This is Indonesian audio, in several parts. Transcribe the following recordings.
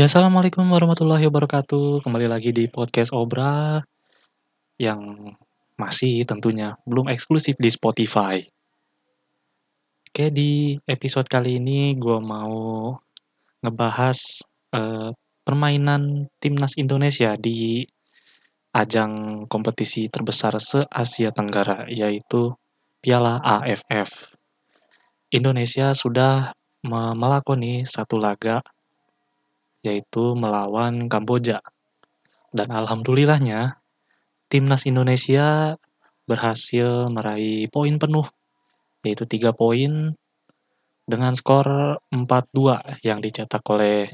Ya, assalamualaikum warahmatullahi wabarakatuh. Kembali lagi di podcast Obral yang masih tentunya belum eksklusif di Spotify. Oke, di episode kali ini gue mau ngebahas uh, permainan timnas Indonesia di ajang kompetisi terbesar se-Asia Tenggara, yaitu Piala AFF. Indonesia sudah melakoni satu laga yaitu melawan Kamboja. Dan alhamdulillahnya, timnas Indonesia berhasil meraih poin penuh, yaitu 3 poin dengan skor 4-2 yang dicetak oleh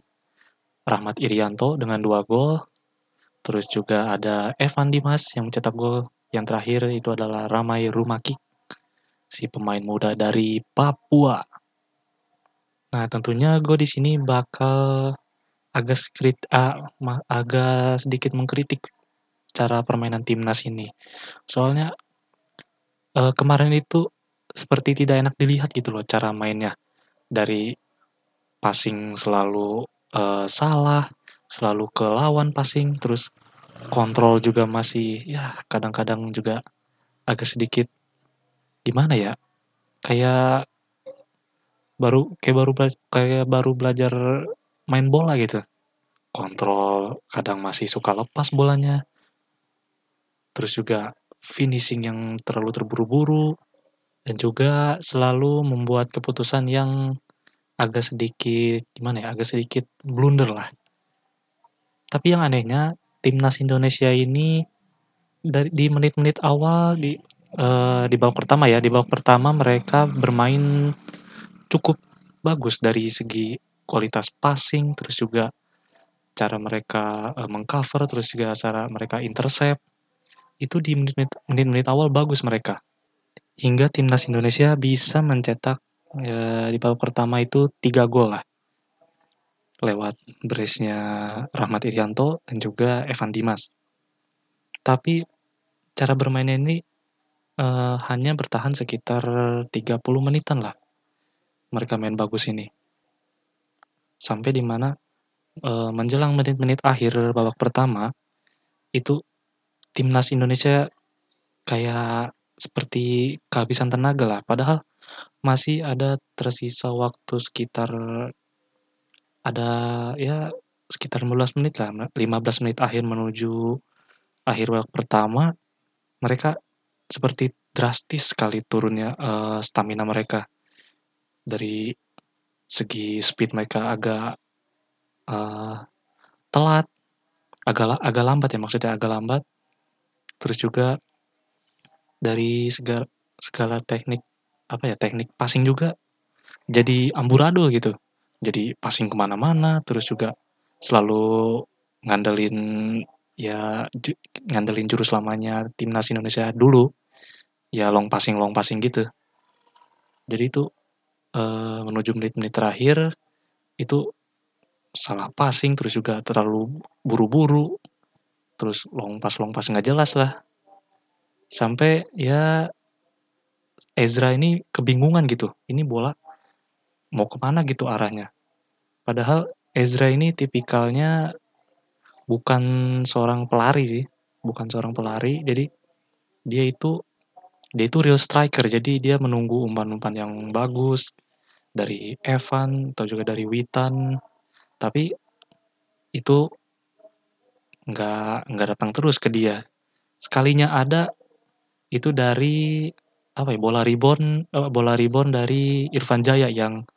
Rahmat Irianto dengan 2 gol. Terus juga ada Evan Dimas yang mencetak gol. Yang terakhir itu adalah Ramai Rumaki, si pemain muda dari Papua. Nah, tentunya gue di sini bakal agak skrit, uh, agak sedikit mengkritik cara permainan timnas ini. Soalnya uh, kemarin itu seperti tidak enak dilihat gitu loh cara mainnya. Dari passing selalu uh, salah, selalu ke lawan passing, terus kontrol juga masih ya kadang-kadang juga agak sedikit gimana ya? Kayak baru kayak baru kayak baru belajar main bola gitu. Kontrol kadang masih suka lepas bolanya. Terus juga finishing yang terlalu terburu-buru dan juga selalu membuat keputusan yang agak sedikit gimana ya, agak sedikit blunder lah. Tapi yang anehnya timnas Indonesia ini dari di menit-menit awal di uh, di babak pertama ya, di babak pertama mereka bermain cukup bagus dari segi kualitas passing, terus juga cara mereka uh, mengcover, terus juga cara mereka intercept. Itu di menit-menit awal bagus mereka. Hingga timnas Indonesia bisa mencetak uh, di babak pertama itu tiga gol lah. Lewat brace-nya Rahmat Irianto dan juga Evan Dimas. Tapi cara bermainnya ini uh, hanya bertahan sekitar 30 menitan lah. Mereka main bagus ini sampai di mana e, menjelang menit-menit akhir babak pertama itu timnas Indonesia kayak seperti kehabisan tenaga lah. Padahal masih ada tersisa waktu sekitar ada ya sekitar 15 menit lah 15 menit akhir menuju akhir babak pertama mereka seperti drastis sekali turunnya uh, stamina mereka. Dari segi speed mereka agak uh, telat, agak agak lambat ya maksudnya agak lambat. Terus juga dari segala segala teknik apa ya teknik passing juga jadi amburadul gitu. Jadi passing ke mana-mana, terus juga selalu ngandelin ya ngandelin jurus lamanya timnas Indonesia dulu ya long passing long passing gitu. Jadi itu uh, menuju menit-menit terakhir itu salah passing terus juga terlalu buru-buru. Terus long pass long pass nggak jelas lah. Sampai ya Ezra ini kebingungan gitu. Ini bola mau ke mana gitu arahnya. Padahal Ezra ini tipikalnya bukan seorang pelari sih. Bukan seorang pelari. Jadi dia itu dia itu real striker. Jadi dia menunggu umpan-umpan yang bagus dari Evan atau juga dari Witan. Tapi itu nggak nggak datang terus ke dia. Sekalinya ada itu dari apa ya bola rebound eh, bola rebound dari Irfan Jaya yang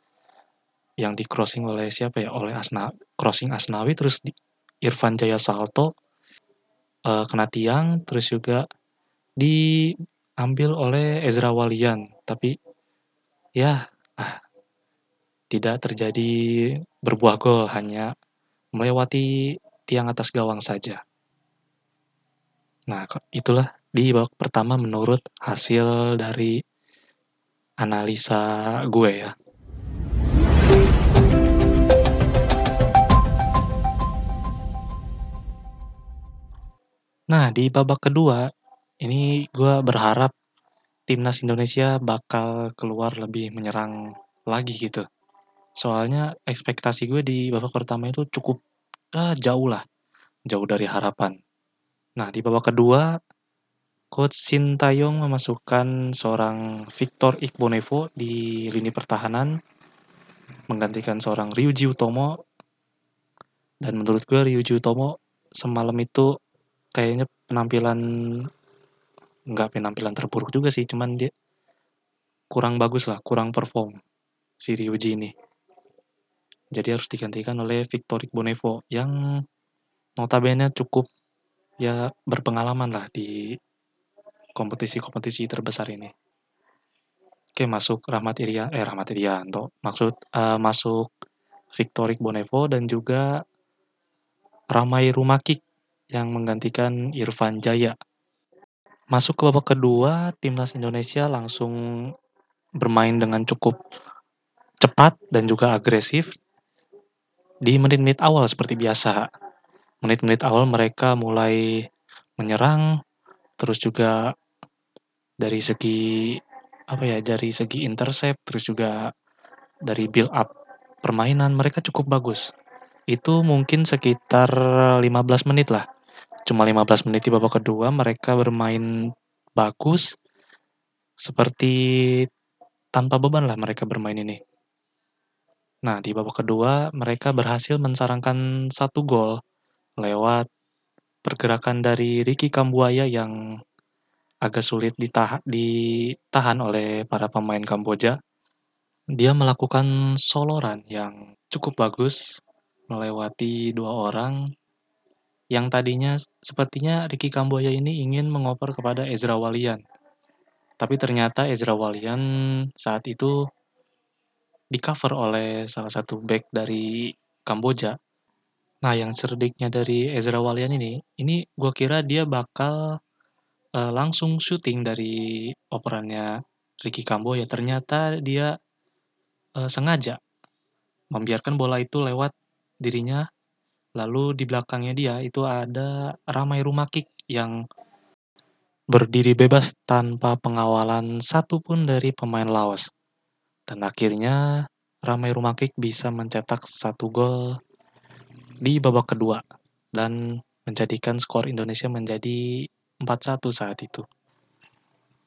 yang di crossing oleh siapa ya oleh Asna crossing Asnawi terus di, Irfan Jaya salto uh, kena tiang terus juga diambil oleh Ezra Walian. Tapi ya ah, tidak terjadi berbuah gol, hanya melewati tiang atas gawang saja. Nah, itulah di babak pertama menurut hasil dari analisa gue ya. Nah, di babak kedua, ini gue berharap timnas Indonesia bakal keluar lebih menyerang lagi gitu. Soalnya ekspektasi gue di babak pertama itu cukup ah, jauh lah, jauh dari harapan. Nah, di babak kedua, Coach Sintayong memasukkan seorang Victor Iqbonevo di lini pertahanan, menggantikan seorang Ryuji Utomo. Dan menurut gue Ryuji Utomo semalam itu kayaknya penampilan nggak penampilan terburuk juga sih, cuman dia kurang bagus lah, kurang perform si Ryuji ini. Jadi harus digantikan oleh Victor Bonevo yang notabene cukup ya berpengalaman lah di kompetisi-kompetisi terbesar ini. Oke, masuk Rahmat Irian, eh Rahmat Irianto, maksud uh, masuk Victor Bonevo dan juga Ramai Rumakik yang menggantikan Irfan Jaya. Masuk ke babak kedua, timnas Indonesia langsung bermain dengan cukup cepat dan juga agresif di menit-menit awal seperti biasa. Menit-menit awal mereka mulai menyerang, terus juga dari segi apa ya, dari segi intercept, terus juga dari build up permainan mereka cukup bagus. Itu mungkin sekitar 15 menit lah. Cuma 15 menit di babak kedua mereka bermain bagus seperti tanpa beban lah mereka bermain ini. Nah, di babak kedua, mereka berhasil mensarangkan satu gol lewat pergerakan dari Ricky Kambuaya yang agak sulit ditahan, ditahan oleh para pemain Kamboja. Dia melakukan soloran yang cukup bagus, melewati dua orang yang tadinya sepertinya Ricky Kambuaya ini ingin mengoper kepada Ezra Walian. Tapi ternyata Ezra Walian saat itu di cover oleh salah satu back dari Kamboja. Nah, yang cerdiknya dari Ezra Walian ini, ini gue kira dia bakal uh, langsung syuting dari operannya Ricky Kamboja. Ternyata dia uh, sengaja membiarkan bola itu lewat dirinya. Lalu di belakangnya dia itu ada Ramai Rumakik yang berdiri bebas tanpa pengawalan satupun dari pemain Laos. Dan akhirnya Ramai Rumakik bisa mencetak satu gol di babak kedua dan menjadikan skor Indonesia menjadi 4-1 saat itu.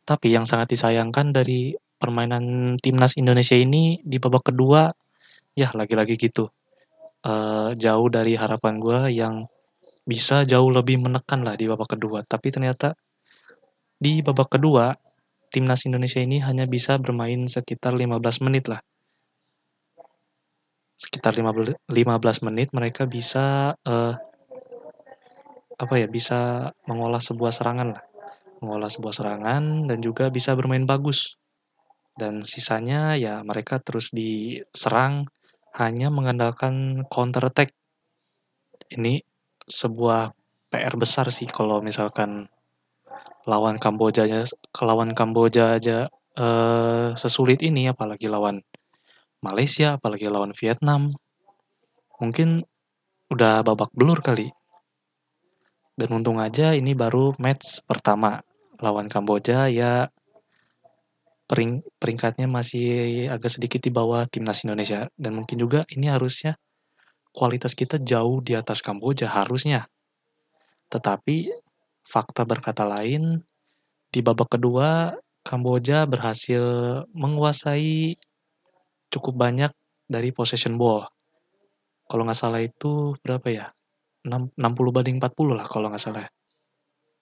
Tapi yang sangat disayangkan dari permainan timnas Indonesia ini di babak kedua, ya lagi-lagi gitu. Uh, jauh dari harapan gue yang bisa jauh lebih menekan lah di babak kedua. Tapi ternyata di babak kedua timnas Indonesia ini hanya bisa bermain sekitar 15 menit lah. Sekitar 15, menit mereka bisa uh, apa ya, bisa mengolah sebuah serangan lah. Mengolah sebuah serangan dan juga bisa bermain bagus. Dan sisanya ya mereka terus diserang hanya mengandalkan counter attack. Ini sebuah PR besar sih kalau misalkan lawan Kamboja lawan Kamboja aja uh, sesulit ini apalagi lawan Malaysia apalagi lawan Vietnam. Mungkin udah babak belur kali. Dan untung aja ini baru match pertama lawan Kamboja. Ya pering, peringkatnya masih agak sedikit di bawah timnas Indonesia. Dan mungkin juga ini harusnya kualitas kita jauh di atas Kamboja harusnya. Tetapi Fakta berkata lain, di babak kedua Kamboja berhasil menguasai cukup banyak dari possession ball. Kalau nggak salah itu berapa ya? 60 banding 40 lah kalau nggak salah.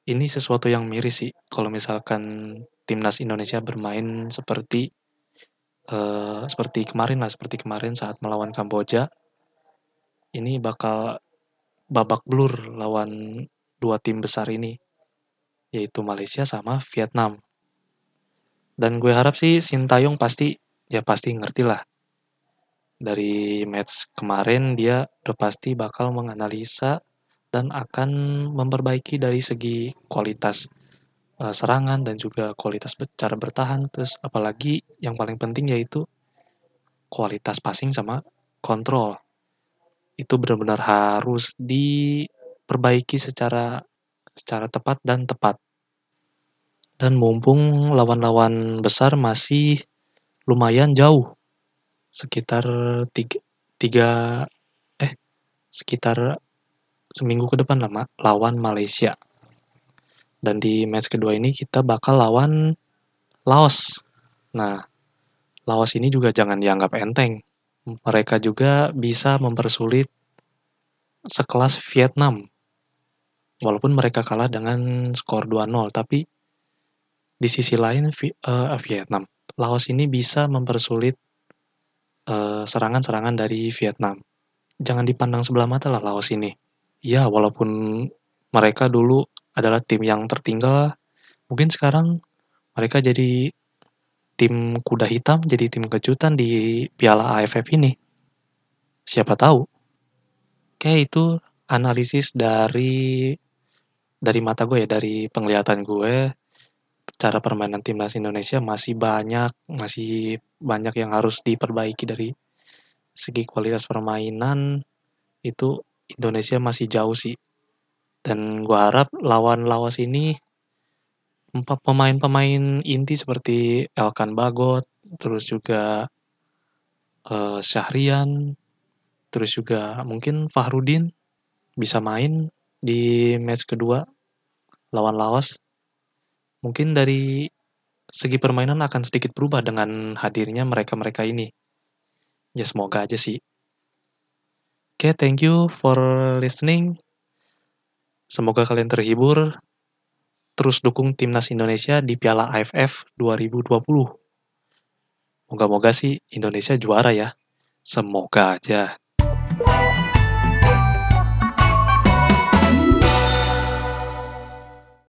Ini sesuatu yang miris sih kalau misalkan timnas Indonesia bermain seperti uh, seperti kemarin lah, seperti kemarin saat melawan Kamboja. Ini bakal babak blur lawan dua tim besar ini, yaitu Malaysia sama Vietnam. Dan gue harap sih Sintayong pasti, ya pasti ngerti lah. Dari match kemarin dia udah pasti bakal menganalisa dan akan memperbaiki dari segi kualitas uh, serangan dan juga kualitas cara bertahan. Terus apalagi yang paling penting yaitu kualitas passing sama kontrol. Itu benar-benar harus di perbaiki secara secara tepat dan tepat. Dan mumpung lawan-lawan besar masih lumayan jauh, sekitar tiga, eh sekitar seminggu ke depan lah lawan Malaysia. Dan di match kedua ini kita bakal lawan Laos. Nah, Laos ini juga jangan dianggap enteng. Mereka juga bisa mempersulit sekelas Vietnam. Walaupun mereka kalah dengan skor 2-0, tapi di sisi lain uh, Vietnam, Laos ini bisa mempersulit serangan serangan-serangan dari Vietnam. Jangan dipandang sebelah mata lah Laos ini. Ya, walaupun mereka dulu adalah tim yang tertinggal, mungkin sekarang mereka jadi tim kuda hitam, jadi tim kejutan di Piala AFF ini. Siapa tahu. Oke, itu analisis dari dari mata gue ya, dari penglihatan gue, cara permainan timnas Indonesia masih banyak, masih banyak yang harus diperbaiki dari segi kualitas permainan. Itu Indonesia masih jauh sih. Dan gue harap lawan Laos ini pemain-pemain inti seperti Elkan Bagot, terus juga uh, Syahrian, terus juga mungkin Fahrudin bisa main di match kedua lawan Laos. Mungkin dari segi permainan akan sedikit berubah dengan hadirnya mereka-mereka ini. Ya semoga aja sih. Oke, okay, thank you for listening. Semoga kalian terhibur. Terus dukung timnas Indonesia di Piala AFF 2020. Moga-moga sih Indonesia juara ya. Semoga aja.